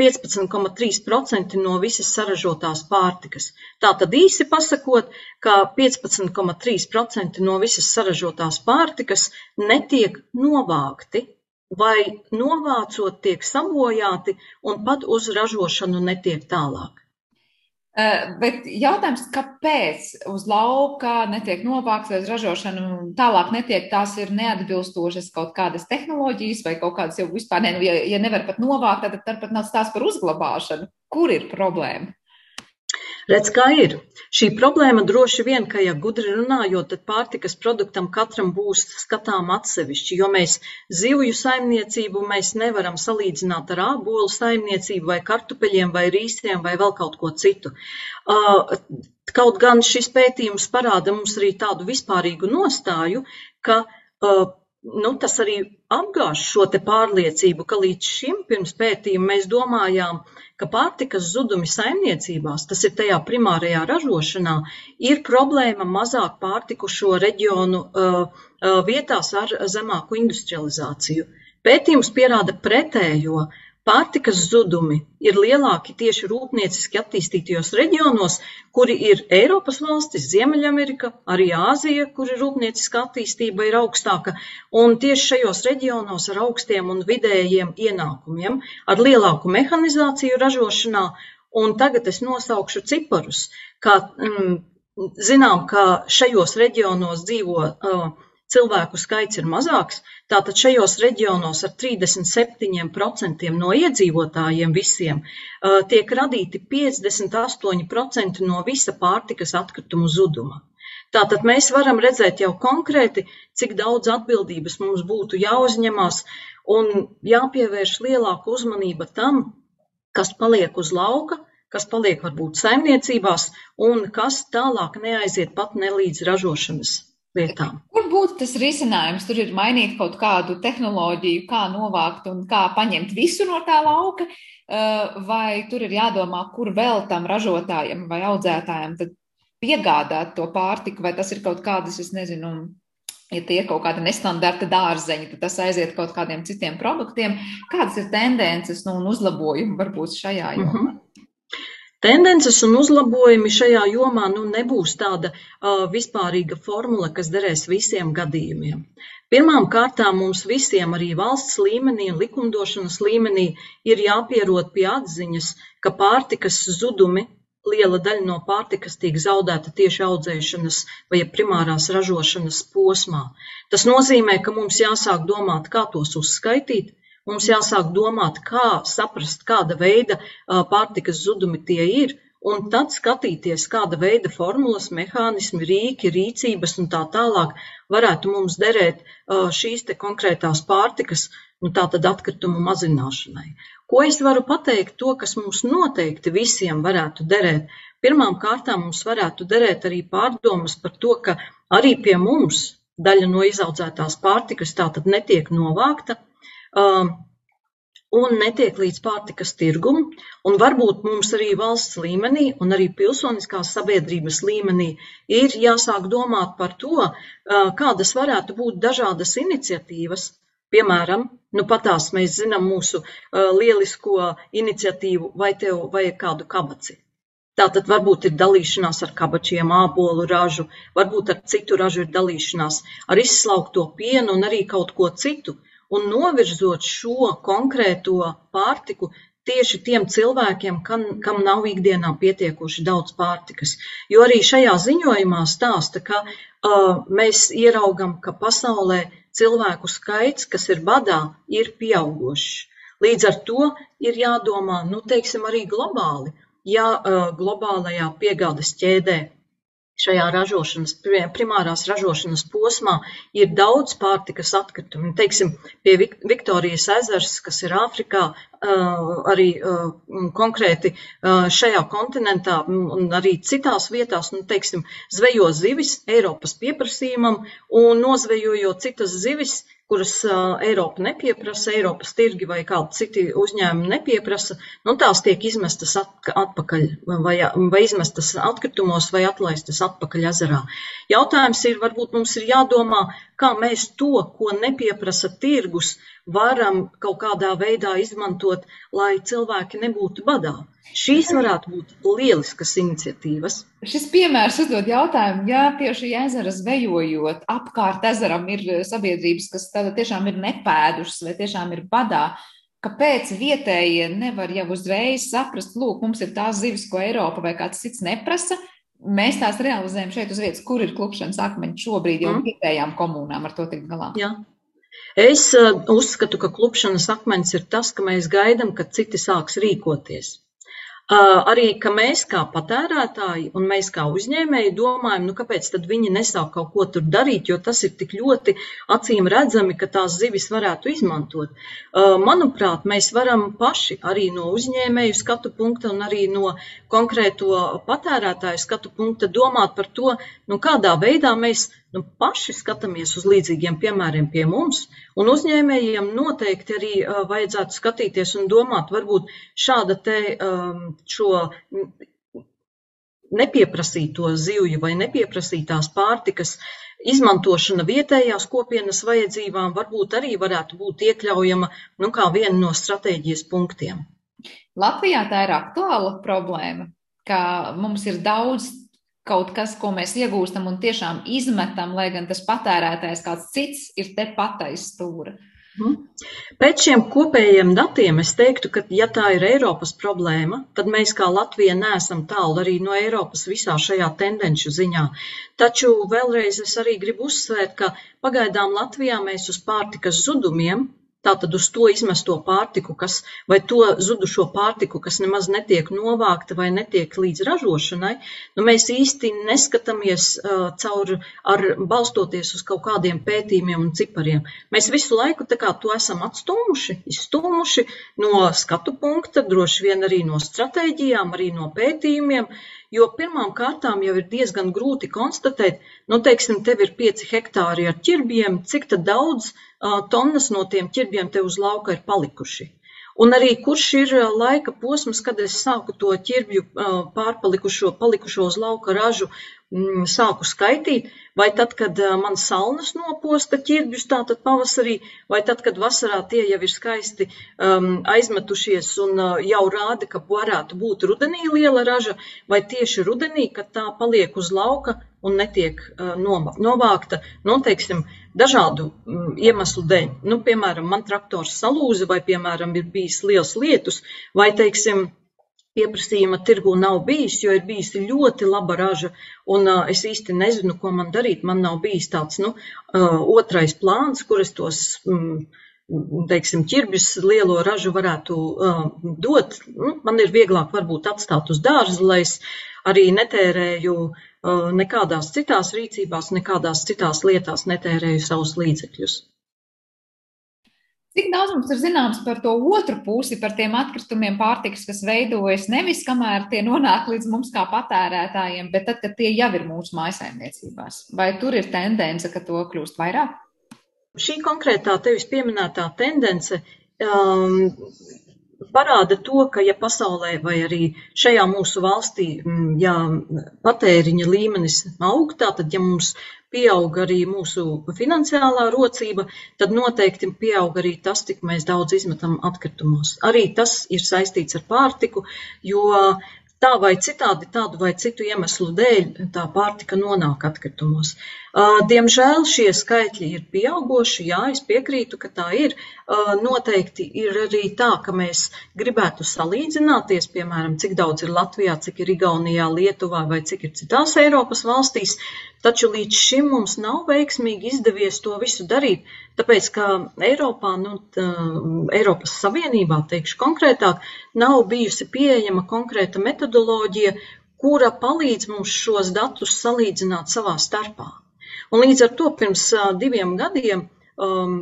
15,3% no visas saražotās pārtikas. Tātad īsi pasakot, ka 15,3% no visas saražotās pārtikas netiek novākti vai novācot tiek sabojāti un pat uz ražošanu netiek tālāk. Eh, bet jautājums, kāpēc uz lauka netiek novākts vai uz ražošanu tālāk netiek, tās ir neatbilstošas kaut kādas tehnoloģijas vai kaut kādas jau vispār, ne, nu, ja, ja nevar pat novākt, tad, tad pat nav stāsts par uzglabāšanu. Kur ir problēma? Redz, kā ir. Šī problēma droši vien, ka, ja gudri runājot, tad pārtikas produktam katram būs skatām atsevišķi, jo mēs zivju saimniecību mēs nevaram salīdzināt ar ābolu saimniecību vai kartupeļiem vai rīsiem vai vēl kaut ko citu. Kaut gan šis pētījums parāda mums arī tādu vispārīgu nostāju, ka nu, tas arī apgāž šo pārliecību, ka līdz šim pirms pētījuma mēs domājām, ka pārtikas zudumi saimniecībās, tas ir tajā primārajā ražošanā, ir problēma mazāk pārtikušo reģionu uh, uh, vietās ar zemāku industrializāciju. Pētījums pierāda pretējo, Pārtikas zudumi ir lielāki tieši rūpnieciski attīstītajos reģionos, kuri ir Eiropas valstis, Ziemeļamerika, arī Āzija, kur ir rūpnieciska attīstība ir augstāka, un tieši šajos reģionos ar augstiem un vidējiem ienākumiem, ar lielāku mehanizāciju ražošanā, un tagad es nosaukšu ciparus, kā mm, zinām, ka šajos reģionos dzīvo uh, cilvēku skaits ir mazāks, tātad šajos reģionos ar 37% no iedzīvotājiem visiem tiek radīti 58% no visa pārtikas atkritumu zuduma. Tātad mēs varam redzēt jau konkrēti, cik daudz atbildības mums būtu jāuzņemās un jāpievērš lielāka uzmanība tam, kas paliek uz lauka, kas paliek varbūt saimniecībās un kas tālāk neaiziet pat ne līdz ražošanas lietām. Kur būtu tas risinājums? Tur ir mainīt kaut kādu tehnoloģiju, kā novākt un kā paņemt visu no tā lauka, eh, vai tur ir jādomā, kur vēl tam ražotājam vai audzētājam piegādāt to pārtiku, vai tas ir kaut kādas, es nezinu, ja tie ir kaut kādi nestandarta dārzeņi, tad tas aiziet kaut kādiem citiem produktiem. Kādas ir tendences nu, un uzlabojumi varbūt šajā jomā? Mm -hmm. Tendences un uzlabojumi šajā jomā nu, nebūs tāda uh, vispārīga formula, kas derēs visiem gadījumiem. Pirmām kārtām mums visiem, arī valsts līmenī un likumdošanas līmenī, ir jāpierod pie atziņas, ka pārtikas zudumi, liela daļa no pārtikas tiek zaudēta tieši audzēšanas vai primārās ražošanas posmā. Tas nozīmē, ka mums jāsāk domāt, kā tos uzskaitīt, Mums jāsāk domāt, kā saprast, kāda veida pārtikas zudumi tie ir, un tad skatīties, kāda veida formulas, mehānismi, rīki, rīcības un tā tālāk varētu mums derēt šīs te konkrētās pārtikas, nu tā tad atkritumu mazināšanai. Ko es varu pateikt to, kas mums noteikti visiem varētu derēt? Pirmām kārtām mums varētu derēt arī pārdomas par to, ka arī pie mums daļa no izaudzētās pārtikas tātad netiek novākta, un netiek līdz pārtikas tirgum, un varbūt mums arī valsts līmenī un arī pilsoniskās sabiedrības līmenī ir jāsāk domāt par to, uh, kādas varētu būt dažādas iniciatīvas, Piemēram, nu patās mēs zinām mūsu uh, lielisko iniciatīvu, vai tev vajag kādu kabaci. Tātad varbūt ir dalīšanās ar kabačiem, ābolu ražu, varbūt ar citu ražu ir dalīšanās, ar izslaukto pienu un arī kaut ko citu un novirzot šo konkrēto pārtiku tieši tiem cilvēkiem, kam, kam nav ikdienā pietiekoši daudz pārtikas. Jo arī šajā ziņojumā stāsta, ka uh, mēs ieraugam, ka pasaulē cilvēku skaits, kas ir badā, ir pieaugošs. Līdz ar to ir jādomā, nu, teiksim, arī globāli. Ja uh, globālajā piegādes ķēdē šajā ražošanas, primārās ražošanas posmā ir daudz pārtikas atkritumu. Teiksim, pie Viktorijas ezers, kas ir Āfrikā, arī konkrēti šajā kontinentā un arī citās vietās, nu, teiksim, zvejo zivis Eiropas pieprasījumam un nozvejojot citas zivis, kuras Eiropa nepieprasa, Eiropas tirgi vai kādi citi uzņēmumi nepieprasa, nu tās tiek izmestas atpakaļ vai, vai izmestas atkritumos vai atlaistas atpakaļ ezerā. Jautājums ir, varbūt mums ir jādomā, kā mēs to, ko nepieprasa tirgus, varam kaut kādā veidā izmantot, lai cilvēki nebūtu badā. Šīs varētu būt lieliskas iniciatīvas. Šis piemērs uzdod jautājumu, ja tieši ezera zvejojot apkārt ezeram ir sabiedrības, kas tiešām ir nepēdušas vai tiešām ir badā, kāpēc vietējie nevar jau uzreiz saprast, lūk, mums ir tās zivis, ko Eiropa vai kāds cits neprasa, mēs tās realizējam šeit uz vietas, kur ir klupšanas akmeņi šobrīd jau mm. vietējām komunām ar to tikt galā. Jā. Es uh, uzskatu, ka klupšanas akmens ir tas, ka mēs gaidām, kad citi sāks rīkoties. Arī, ka mēs kā patērētāji un mēs kā uzņēmēji domājam, nu kāpēc viņi nesāk kaut ko tur darīt, jo tas ir tik ļoti acīm redzami, ka tās zivis varētu izmantot. Manuprāt, mēs varam paši arī no uzņēmēju skatu punkta un arī no konkrēto patērētāju skatu punkta domāt par to, nu kādā veidā mēs nu, paši skatāmies uz līdzīgiem piemēriem pie mums, un uzņēmējiem noteikti arī uh, vajadzētu skatīties un domāt, varbūt šāda te um, šo nepieprasīto zivju vai nepieprasītās pārtikas izmantošana vietējās kopienas vajadzībām varbūt arī varētu būt iekļaujama nu, kā viena no stratēģijas punktiem. Latvijā tā ir aktuāla problēma, ka mums ir daudz kaut kas, ko mēs iegūstam un tiešām izmetam, lai gan tas patērētājs kāds cits ir tepat aiz stūra. Mhm. Pēc šiem kopējiem datiem es teiktu, ka, ja tā ir Eiropas problēma, tad mēs kā Latvija neesam tālu arī no Eiropas visā šajā tendenču ziņā. Taču vēlreiz es arī gribu uzsvērt, ka pagaidām Latvijā mēs uz pārtikas zudumiem Tātad uz to izmesto pārtiku, kas, vai to zudušo pārtiku, kas nemaz netiek novākta vai netiek līdz ražošanai, nu mēs īsti neskatāmies uh, caur, ar, balstoties uz kaut kādiem pētījumiem un cipariem. Mēs visu laiku tā kā to esam atstūmuši, izstūmuši no skatu punkta, droši vien arī no stratēģijām, arī no pētījumiem, jo pirmām kārtām jau ir diezgan grūti konstatēt, nu, teiksim, tev ir pieci hektāri ar ķirbjiem, cik tad daudz tonnas no tiem ķirbjiem te uz lauka ir palikuši. Un arī kurš ir laika posms, kad es sāku to ķirbju pārpalikušo, palikušo uz lauka ražu, mm, sāku skaitīt, vai tad, kad man salnas noposta ķirbjus, tātad pavasarī, vai tad, kad vasarā tie jau ir skaisti um, aizmetušies un uh, jau rāda, ka varētu būt rudenī liela raža, vai tieši rudenī, kad tā paliek uz lauka un netiek uh, novākta, nu, teiksim, dažādu mm, iemeslu dēļ. Nu, piemēram, man traktors salūza, vai, piemēram, ir bijis liels lietus, vai, teiksim, pieprasījuma tirgu nav bijis, jo ir bijusi ļoti laba raža, un uh, es īsti nezinu, ko man darīt. Man nav bijis tāds, nu, uh, otrais plāns, kur es tos, mm, teiksim, ķirbjus lielo ražu varētu uh, dot. Nu, man ir vieglāk varbūt atstāt uz dārza, lai es arī netērēju uh, nekādās citās rīcībās, nekādās citās lietās netērēju savus līdzekļus. Cik daudz mums ir zināms par to otru pusi, par tiem atkritumiem pārtikas, kas veidojas nevis kamēr tie nonāk līdz mums kā patērētājiem, bet tad, kad tie jau ir mūsu mājsaimniecībās? Vai tur ir tendence, ka to kļūst vairāk? Šī konkrētā tevis pieminētā tendence um, parāda to, ka ja pasaulē vai arī šajā mūsu valstī, mm, ja patēriņa līmenis aug, tātad ja mums pieaug arī mūsu finansiālā rocība, tad noteikti pieaug arī tas, cik mēs daudz izmetam atkritumos. Arī tas ir saistīts ar pārtiku, jo tā vai citādi, tādu vai citu iemeslu dēļ tā pārtika nonāk atkritumos. Diemžēl šie skaitļi ir pieauguši, jā, es piekrītu, ka tā ir. Noteikti ir arī tā, ka mēs gribētu salīdzināties, piemēram, cik daudz ir Latvijā, cik ir Igaunijā, Lietuvā vai cik ir citās Eiropas valstīs, taču līdz šim mums nav veiksmīgi izdevies to visu darīt, tāpēc, ka Eiropā, nu, tā, Eiropas Savienībā, teikšu konkrētāk, nav bijusi pieejama konkrēta metodoloģija, kura palīdz mums šos datus salīdzināt savā starpā. Un līdz ar to pirms diviem gadiem um,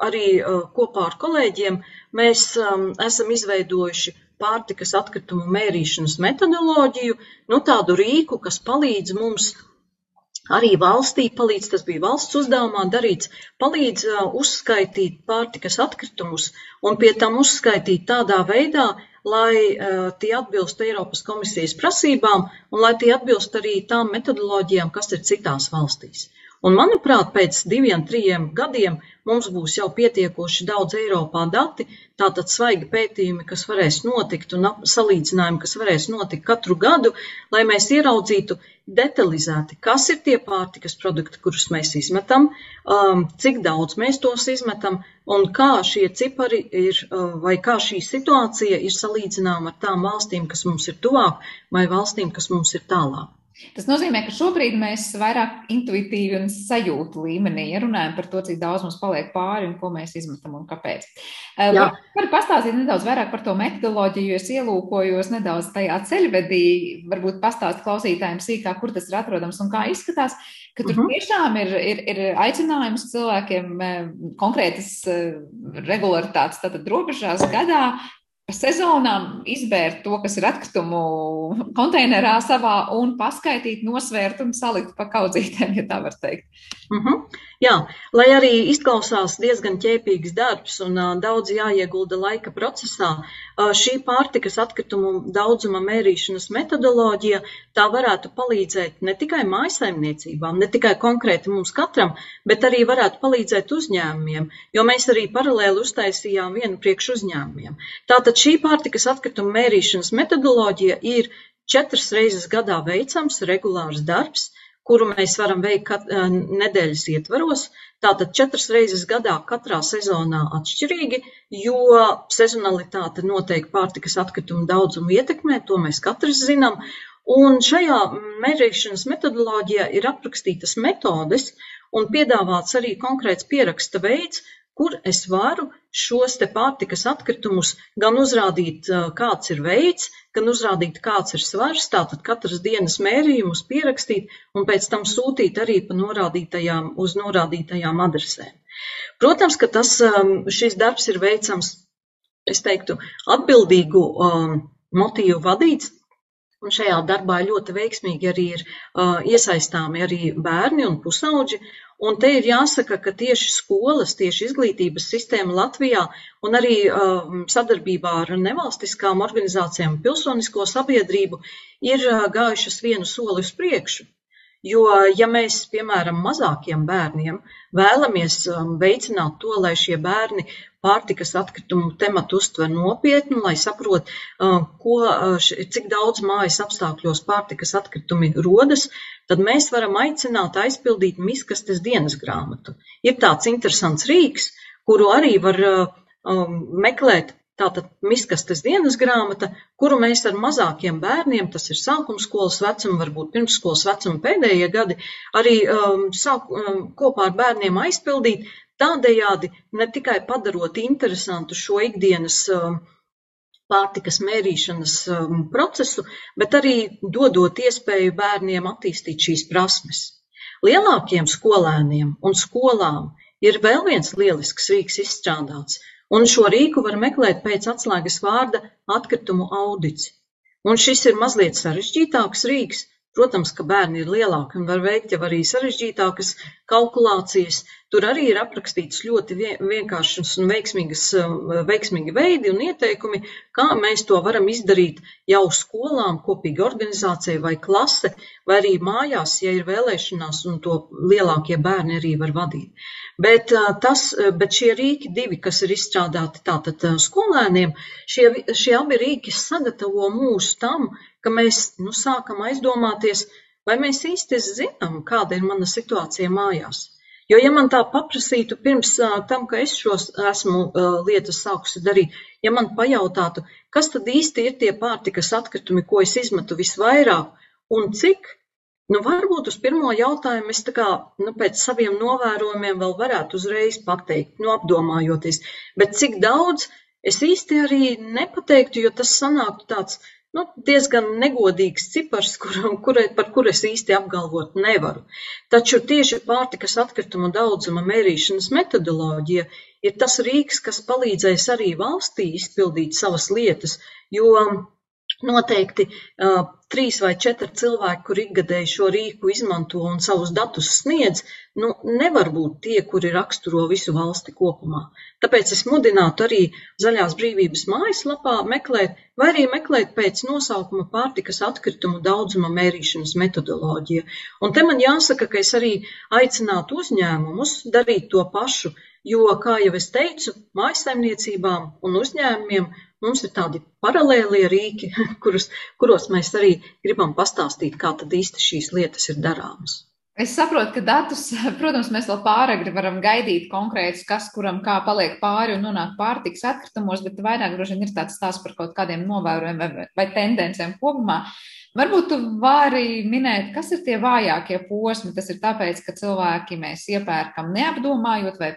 arī uh, kopā ar kolēģiem mēs um, esam izveidojuši pārtikas atkritumu mērīšanas metodoloģiju, nu tādu rīku, kas palīdz mums arī valstī, palīdz, tas bija valsts uzdevumā darīts, palīdz uh, uzskaitīt pārtikas atkritumus un pie tam uzskaitīt tādā veidā, lai uh, tie atbilst Eiropas komisijas prasībām un lai tie atbilst arī tām metodoloģijām, kas ir citās valstīs. Un, manuprāt, pēc diviem, trim gadiem mums būs jau pietiekoši daudz Eiropā dati, tātad svaigi pētījumi, kas varēs notikt un salīdzinājumi, kas varēs notikt katru gadu, lai mēs ieraudzītu detalizēti, kas ir tie pārtikas produkti, kurus mēs izmetam, um, cik daudz mēs tos izmetam un kā šie cipari ir uh, vai kā šī situācija ir salīdzināma ar tām valstīm, kas mums ir tuvāk vai valstīm, kas mums ir tālāk. Tas nozīmē, ka šobrīd mēs vairāk intuitīvi un sajūtu līmenī ja runājam par to, cik daudz mums paliek pāri un ko mēs izmetam un kāpēc. Eh, Jā. Var pastāstīt nedaudz vairāk par to metodoloģiju, jo es ielūkojos nedaudz tajā ceļvedī, varbūt pastāst klausītājiem sīkāk, kur tas ir atrodams un kā izskatās, ka tur uh mhm. -huh. tiešām ir, ir, ir aicinājums cilvēkiem eh, konkrētas eh, regularitātes, tātad robežās gadā sezonām izbērt to, kas ir atkritumu konteinerā savā un paskaidīt, nosvērt un salikt pa kaudzītēm, ja tā var teikt. Uh mhm. -huh. Jā, lai arī izklausās diezgan ķēpīgs darbs un uh, daudz jāiegulda laika procesā, šī pārtikas atkritumu daudzuma mērīšanas metodoloģija tā varētu palīdzēt ne tikai mājasaimniecībām, ne tikai konkrēti mums katram, bet arī varētu palīdzēt uzņēmumiem, jo mēs arī paralēli uztaisījām vienu priekš uzņēmumiem. Tātad šī pārtikas atkritumu mērīšanas metodoloģija ir četras reizes gadā veicams regulārs darbs, kuru mēs varam veikt kat, eh, nedēļas ietvaros. Tātad četras reizes gadā katrā sezonā atšķirīgi, jo sezonalitāte noteikti pārtikas atkritumu daudzumu ietekmē, to mēs katrs zinām. Un šajā mērīšanas metodoloģijā ir aprakstītas metodes un piedāvāts arī konkrēts pieraksta veids, kur es varu šos te pārtikas atkritumus gan uzrādīt, kāds ir veids, gan uzrādīt, kāds ir svars, tātad katras dienas mērījumus pierakstīt un pēc tam sūtīt arī pa norādītajām, uz norādītajām adresēm. Protams, ka tas, šis darbs ir veicams, es teiktu, atbildīgu um, motīvu vadīts, Un šajā darbā ļoti veiksmīgi arī ir uh, iesaistāmi arī bērni un pusauģi, Un te ir jāsaka, ka tieši skolas, tieši izglītības sistēma Latvijā un arī uh, sadarbībā ar nevalstiskām organizācijām, pilsonisko sabiedrību ir uh, gājušas vienu soli uz priekšu. Jo, ja mēs, piemēram, mazākiem bērniem vēlamies um, veicināt to, lai šie bērni pārtikas atkritumu tematu uztver nopietni, lai saprot, um, ko, uh, cik daudz mājas apstākļos pārtikas atkritumi rodas, tad mēs varam aicināt aizpildīt miskastes dienas grāmatu. Ir tāds interesants rīks, kuru arī var uh, um, meklēt Tātad miskastes dienas grāmata, kuru mēs ar mazākiem bērniem, tas ir sākuma skolas vecuma, varbūt pirmsskolas vecuma pēdējie gadi, arī um, sāk, um, kopā ar bērniem aizpildīt, tādējādi ne tikai padarot interesantu šo ikdienas um, pārtikas mērīšanas um, procesu, bet arī dodot iespēju bērniem attīstīt šīs prasmes. Lielākiem skolēniem un skolām ir vēl viens lielisks rīks izstrādāts – un šo rīku var meklēt pēc atslēgas vārda atkritumu audits. Un šis ir mazliet sarežģītāks rīks, Protams, ka bērni ir lielāki un var veikt jau arī sarežģītākas kalkulācijas. Tur arī ir aprakstīts ļoti vienkāršs un um, veiksmīgi veidi un ieteikumi, kā mēs to varam izdarīt jau skolām, kopīgi organizācija vai klase, vai arī mājās, ja ir vēlēšanās un to lielākie bērni arī var vadīt. Bet, uh, tas, uh, bet šie rīki divi, kas ir izstrādāti tātad uh, skolēniem, šie, šie abi rīki sagatavo mūs tam, ka mēs nu, sākam aizdomāties, vai mēs īsti zinām, kāda ir mana situācija mājās. Jo, ja man tā paprasītu pirms tam, ka es šos esmu lietas sākusi darīt, ja man pajautātu, kas tad īsti ir tie pārtikas atkritumi, ko es izmetu visvairāk un cik, nu varbūt uz pirmo jautājumu es kā, nu, pēc saviem novērojumiem vēl varētu uzreiz pateikt, nu, apdomājoties, bet cik daudz es īsti arī nepateiktu, jo tas sanāktu tāds nu, diezgan negodīgs cipars, kur, kur, par kur es īsti apgalvot nevaru. Taču tieši pārtikas atkritumu daudzuma mērīšanas metodoloģija ir tas rīks, kas palīdzēs arī valstī izpildīt savas lietas, jo Noteikti uh, trīs vai četri cilvēki, kur ikgadēji šo rīku izmanto un savus datus sniedz, nu, nevar būt tie, kuri raksturo visu valsti kopumā. Tāpēc es mudinātu arī Zaļās brīvības mājaslapā meklēt, vai arī meklēt pēc nosaukuma pārtikas atkritumu daudzuma mērīšanas metodoloģija. Un te man jāsaka, ka es arī aicinātu uzņēmumus darīt to pašu, jo, kā jau es teicu, mājasaimniecībām un uzņēmumiem Mums ir tādi paralēlie rīki, kurus, kuros mēs arī gribam pastāstīt, kā tad īsti šīs lietas ir darāmas. Es saprotu, ka datus, protams, mēs vēl pāragri varam gaidīt konkrētus, kas kuram kā paliek pāri un nonāk pārtiks atkritumos, bet vairāk droši vien ir tāds stāsts par kaut kādiem novērojumiem vai, vai tendencēm kopumā. Varbūt tu vari minēt, kas ir tie vājākie posmi. Tas ir tāpēc, ka cilvēki mēs iepērkam neapdomājot vai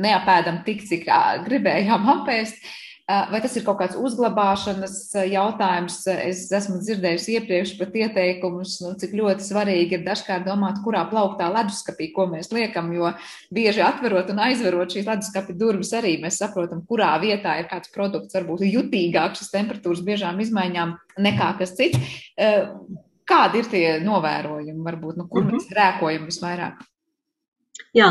neapēdam tik, cik gribējām apēst. Vai tas ir kaut kāds uzglabāšanas jautājums? Es esmu dzirdējusi iepriekš pat ieteikumus, nu, cik ļoti svarīgi ir dažkārt domāt, kurā plauktā leduskapī, ko mēs liekam, jo bieži atverot un aizverot šīs leduskapī durvis arī mēs saprotam, kurā vietā ir kāds produkts, varbūt jutīgāks šis temperatūras biežām izmaiņām nekā kas cits. Kādi ir tie novērojumi, varbūt, nu, kur -hmm. mēs rēkojam visvairāk? Jā,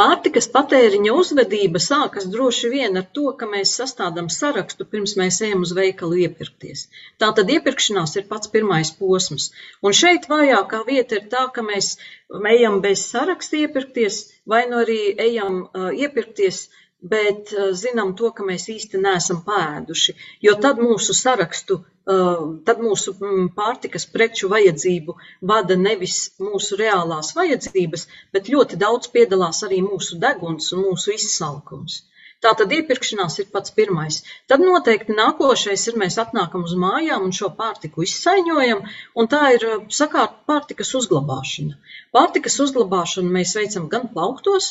pārtikas patēriņa uzvedība sākas droši vien ar to, ka mēs sastādām sarakstu pirms mēs ejam uz veikalu iepirkties. Tātad iepirkšanās ir pats pirmais posms. Un šeit vājākā vieta ir tā, ka mēs ejam bez saraksta iepirkties, vai nu arī ejam uh, iepirkties bet zinām to, ka mēs īsti neesam pēduši, jo tad mūsu sarakstu tad mūsu mm, pārtikas preču vajadzību vada nevis mūsu reālās vajadzības, bet ļoti daudz piedalās arī mūsu deguns un mūsu izsalkums. Tātad iepirkšanās ir pats pirmais. Tad noteikti nākošais ir mēs atnākam uz mājām un šo pārtiku izsaiņojam, un tā ir sakārt pārtikas uzglabāšana. Pārtikas uzglabāšanu mēs veicam gan plauktos,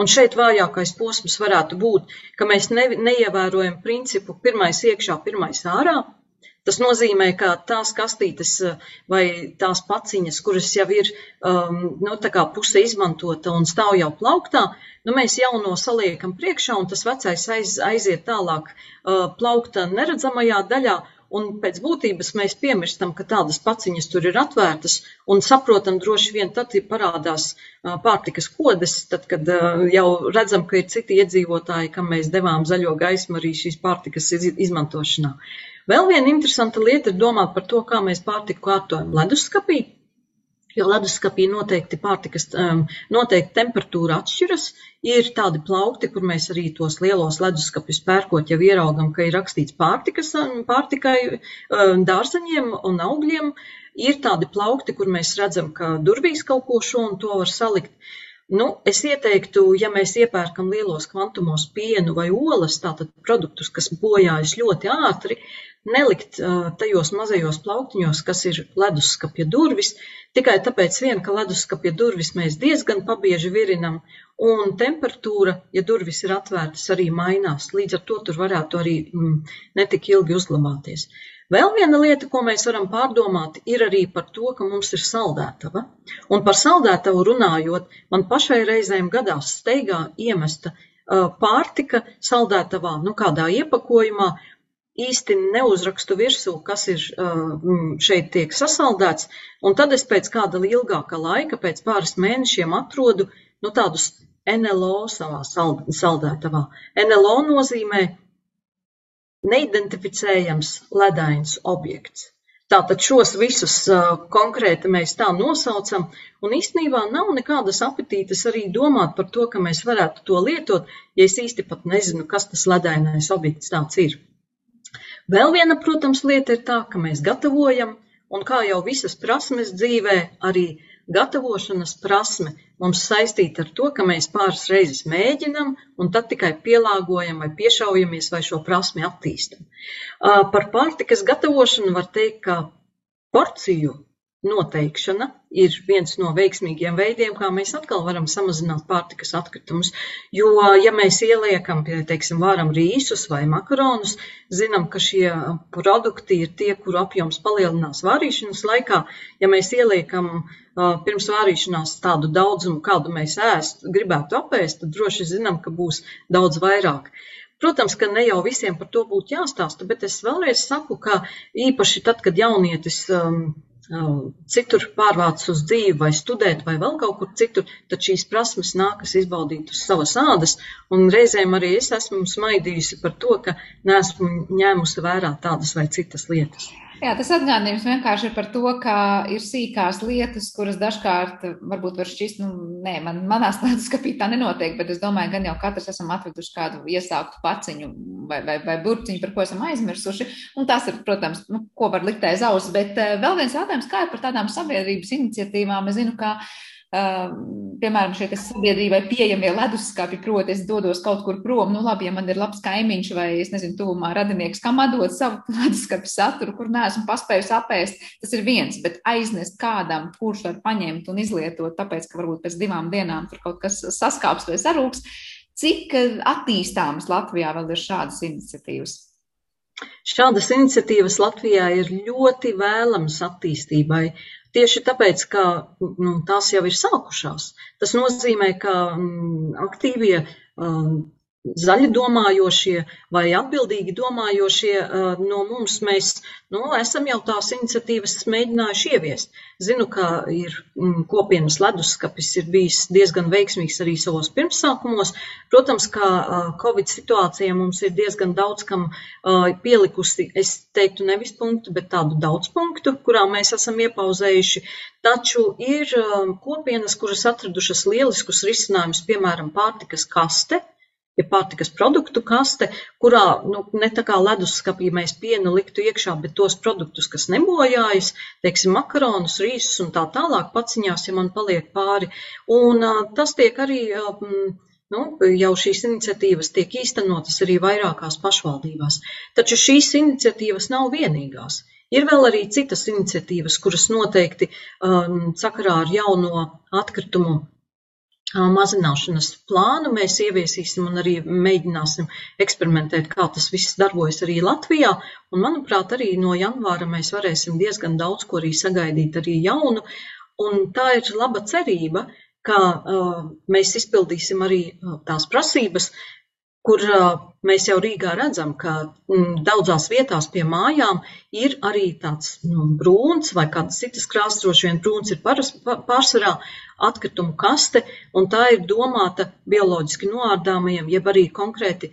un šeit vājākais posms varētu būt, ka mēs ne, neievērojam principu pirmais iekšā, pirmais ārā, Tas nozīmē, ka tās kastītes eh, vai tās paciņas, kuras jau ir um, nu, puse izmantota un stāv jau plauktā, nu, mēs jauno saliekam priekšā, un tas vecais aiz, aiziet tālāk uh, plaukta neredzamajā daļā. Un pēc būtības mēs piemirstam, ka tādas paciņas tur ir atvērtas, un saprotam, droši vien tad parādās uh, pārtikas kodes, tad, kad jau redzam, ka ir citi iedzīvotāji, kam mēs devām zaļo gaismu arī šīs pārtikas izmantošanā. Uh, Vēl viena interesanta lieta ir domāt par to, kā mēs pārtiku kārtojam leduskapī. Jo leduskapī noteikti pārtikas, um, noteikti temperatūra atšķiras. Ir tādi plaukti, kur mēs arī tos lielos leduskapis pērkot jau ieraugam, ka ir rakstīts pārtikas, um, pārtikai, um, dārzeņiem un augļiem. Ir tādi plaukti, kur mēs redzam, ka durvīs kaut ko šo un to var salikt. Nu, es ieteiktu, ja mēs iepērkam lielos kvantumos pienu vai olas, tātad produktus, kas bojājas ļoti ātri, nelikt uh, tajos mazajos plauktiņos, kas ir leduskapja durvis, tikai tāpēc vien, ka leduskapja durvis mēs diezgan pabieži virinam, un temperatūra, ja durvis ir atvērtas, arī mainās. Līdz ar to tur varētu arī mm, netik ilgi uzglabāties. Vēl viena lieta, ko mēs varam pārdomāt, ir arī par to, ka mums ir saldētava. Un par saldētavu runājot, man pašai reizēm gadās steigā iemesta uh, pārtika saldētavā, nu kādā iepakojumā, īsti neuzrakstu virsū, kas ir uh, šeit tiek sasaldēts, un tad es pēc kāda ilgāka laika, pēc pāris mēnešiem atrodu, nu tādus NLO savā saldētavā. NLO nozīmē neidentificējams ledains objekts. Tātad šos visus konkrēti mēs tā nosaucam, un īstenībā nav nekādas apetītes arī domāt par to, ka mēs varētu to lietot, ja es īsti pat nezinu, kas tas ledainais objekts tāds ir. Vēl viena, protams, lieta ir tā, ka mēs gatavojam, un kā jau visas prasmes dzīvē, arī Gatavošanas prasme mums saistīta ar to, ka mēs pāris reizes mēģinam un tad tikai pielāgojam vai piešaujamies vai šo prasmi attīstam. Par pārtikas gatavošanu var teikt, ka porciju noteikšana ir viens no veiksmīgiem veidiem, kā mēs atkal varam samazināt pārtikas atkritumus. Jo, ja mēs ieliekam, teiksim, varam rīsus vai makaronus, zinām, ka šie produkti ir tie, kuru apjoms palielinās vārīšanas laikā. Ja mēs ieliekam pirms vārīšanās tādu daudzumu, kādu mēs ēst, gribētu apēst, tad droši zinām, ka būs daudz vairāk. Protams, ka ne jau visiem par to būtu jāstāsta, bet es vēlreiz saku, ka īpaši tad, kad jaunietis um, citur pārvāc uz dzīvi vai studēt vai vēl kaut kur citur, tad šīs prasmes nākas izbaudīt uz savas ādas, un reizēm arī es esmu smaidījusi par to, ka neesmu ņēmusi vērā tādas vai citas lietas. Jā, tas atgādinājums vienkārši ir par to, ka ir sīkās lietas, kuras dažkārt varbūt var šķist, nu, nē, man, manā skapī tā nenotiek, bet es domāju, gan jau katrs esam atveduši kādu iesāktu paciņu vai, vai, vai burciņu, par ko esam aizmirsuši. Un tas ir, protams, nu, ko var likt aiz auss. Bet uh, vēl viens jautājums, kā ir par tādām sabiedrības iniciatīvām? Es zinu, ka piemēram, šie sabiedrībai pieejamie leduskapi, proti, es dodos kaut kur prom, nu labi, ja man ir labs kaimiņš vai, es nezinu, tuvumā radinieks, kam atdot savu leduskapi saturu, kur neesmu paspējis apēst, tas ir viens, bet aiznest kādam, kurš var paņemt un izlietot, tāpēc, ka varbūt pēc divām dienām tur kaut kas saskāps vai sarūks, cik attīstāmas Latvijā vēl ir šādas iniciatīvas? Šādas iniciatīvas Latvijā ir ļoti vēlamas attīstībai. Tieši tāpēc, ka nu, tās jau ir sākušās. Tas nozīmē, ka mm, aktīvie um, zaļi domājošie vai atbildīgi domājošie no mums, mēs nu, esam jau tās iniciatīvas mēģinājuši ieviest. Zinu, ka ir mm, kopienas leduskapis ir bijis diezgan veiksmīgs arī savos pirmsākumos. Protams, ka Covid situācija mums ir diezgan daudz kam pielikusi, es teiktu nevis punktu, bet tādu daudz punktu, kurā mēs esam iepauzējuši. Taču ir kopienas, kuras atradušas lieliskus risinājumus, piemēram, pārtikas kaste, ja pārtikas produktu kaste, kurā nu, ne tā kā leduskapī mēs pienu liktu iekšā, bet tos produktus, kas nebojājas, teiksim, makaronus, rīsus un tā tālāk paciņās, ja man paliek pāri. Un tas tiek arī, nu, jau šīs iniciatīvas tiek īstenotas arī vairākās pašvaldībās. Taču šīs iniciatīvas nav vienīgās. Ir vēl arī citas iniciatīvas, kuras noteikti um, sakarā ar jauno atkritumu mazināšanas plānu mēs ieviesīsim un arī mēģināsim eksperimentēt, kā tas viss darbojas arī Latvijā. Un, manuprāt, arī no janvāra mēs varēsim diezgan daudz ko arī sagaidīt arī jaunu. Un tā ir laba cerība, ka uh, mēs izpildīsim arī uh, tās prasības, kur mēs jau Rīgā redzam, ka mm, daudzās vietās pie mājām ir arī tāds nu, brūns vai kādas citas krāsas, droši vien brūns ir paras, pārsvarā atkritumu kaste, un tā ir domāta bioloģiski noārdāmajiem, jeb arī konkrēti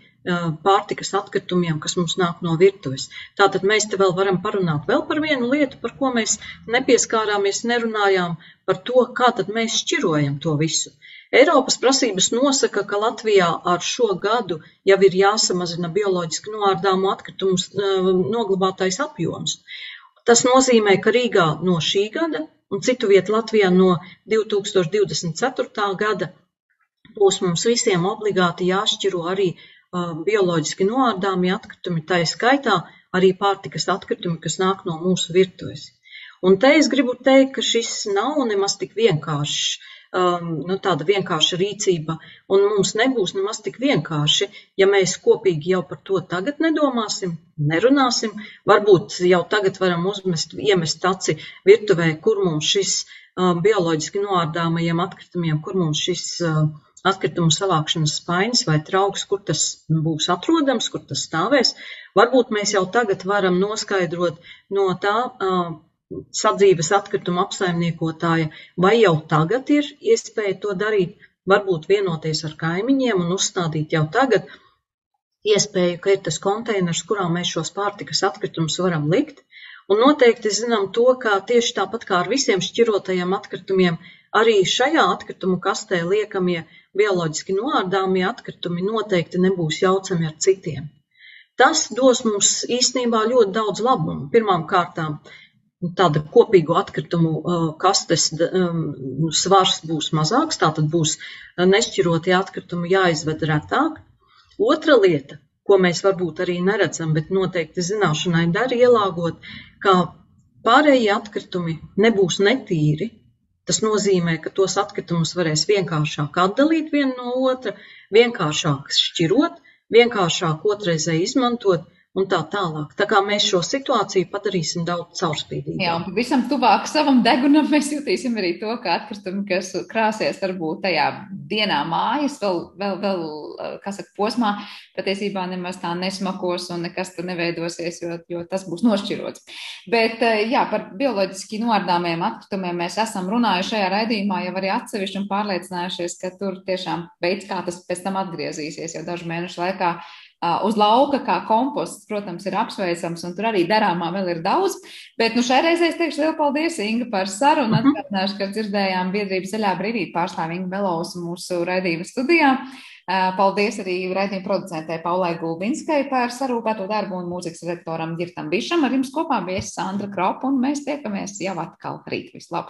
pārtikas atkritumiem, kas mums nāk no virtuves. Tātad mēs te vēl varam parunāt vēl par vienu lietu, par ko mēs nepieskārāmies, nerunājām, par to, kā tad mēs šķirojam to visu. Eiropas prasības nosaka, ka Latvijā ar šo gadu jau ir jāsamazina bioloģiski noārdāmu atkritumu noglabātais apjoms. Tas nozīmē, ka Rīgā no šī gada un citu vietu Latvijā no 2024. gada būs mums visiem obligāti jāšķiro arī bioloģiski noārdāmi atkritumi, tā skaitā arī pārtikas atkritumi, kas nāk no mūsu virtuves. Un te es gribu teikt, ka šis nav nemaz tik vienkāršs um, nu, tāda vienkārša rīcība, un mums nebūs nemaz tik vienkārši, ja mēs kopīgi jau par to tagad nedomāsim, nerunāsim. Varbūt jau tagad varam uzmest, iemest aci virtuvē, kur mums šis um, bioloģiski noārdāmajiem atkritumiem, kur mums šis uh, atkritumu savākšanas spainis vai trauks, kur tas būs atrodams, kur tas stāvēs. Varbūt mēs jau tagad varam noskaidrot no tā, uh, sadzīves atkrituma apsaimniekotāja, vai jau tagad ir iespēja to darīt, varbūt vienoties ar kaimiņiem un uzstādīt jau tagad iespēju, ka ir tas konteiners, kurā mēs šos pārtikas atkritumus varam likt. Un noteikti zinām to, ka tieši tāpat kā ar visiem šķirotajiem atkritumiem, arī šajā atkritumu kastē liekamie bioloģiski noārdāmie atkritumi noteikti nebūs jaucami ar citiem. Tas dos mums īstenībā ļoti daudz labumu. Pirmām kārtām tāda kopīgo atkritumu kastes svars būs mazāks, tātad būs nešķirotie atkritumi jāizved retāk. Otra lieta, ko mēs varbūt arī neredzam, bet noteikti zināšanai dar ielāgot, ka pārējie atkritumi nebūs netīri. Tas nozīmē, ka tos atkritumus varēs vienkāršāk atdalīt vienu no otra, vienkāršāk šķirot, vienkāršāk otrreizēji izmantot un tā tālāk. Tā kā mēs šo situāciju padarīsim daudz caurspīdīgāku. Jā, un pavisam tuvāk savam degunam mēs jutīsim arī to, ka atkritumi, kas krāsies varbūt tajā dienā mājas, vēl, vēl, vēl kā saka, posmā, patiesībā nemaz tā nesmakos un nekas tur neveidosies, jo, jo tas būs nošķirots. Bet, jā, par bioloģiski noardāmiem atkritumiem mēs esam runājuši šajā raidījumā jau arī atsevišķi un pārliecinājušies, ka tur tiešām veids, kā tas pēc tam atgriezīsies, jo dažu mēnešu laikā uz lauka, kā komposts, protams, ir apsveicams, un tur arī darāmā vēl ir daudz. Bet nu, šai reizē es teikšu lielu paldies, Inga, par sarunu. Mhm. Atgādināšu, ka dzirdējām biedrības zaļā brīvība pārstāvju Inga Belovs mūsu raidījuma studijā. Paldies arī raidījuma producentē Paulai Gulbinskai par sarūpēto darbu un mūzikas redaktoram Girtam Bišam. Ar jums kopā bija Sandra Kropa, un mēs tiekamies jau atkal rīt. Vislabāk!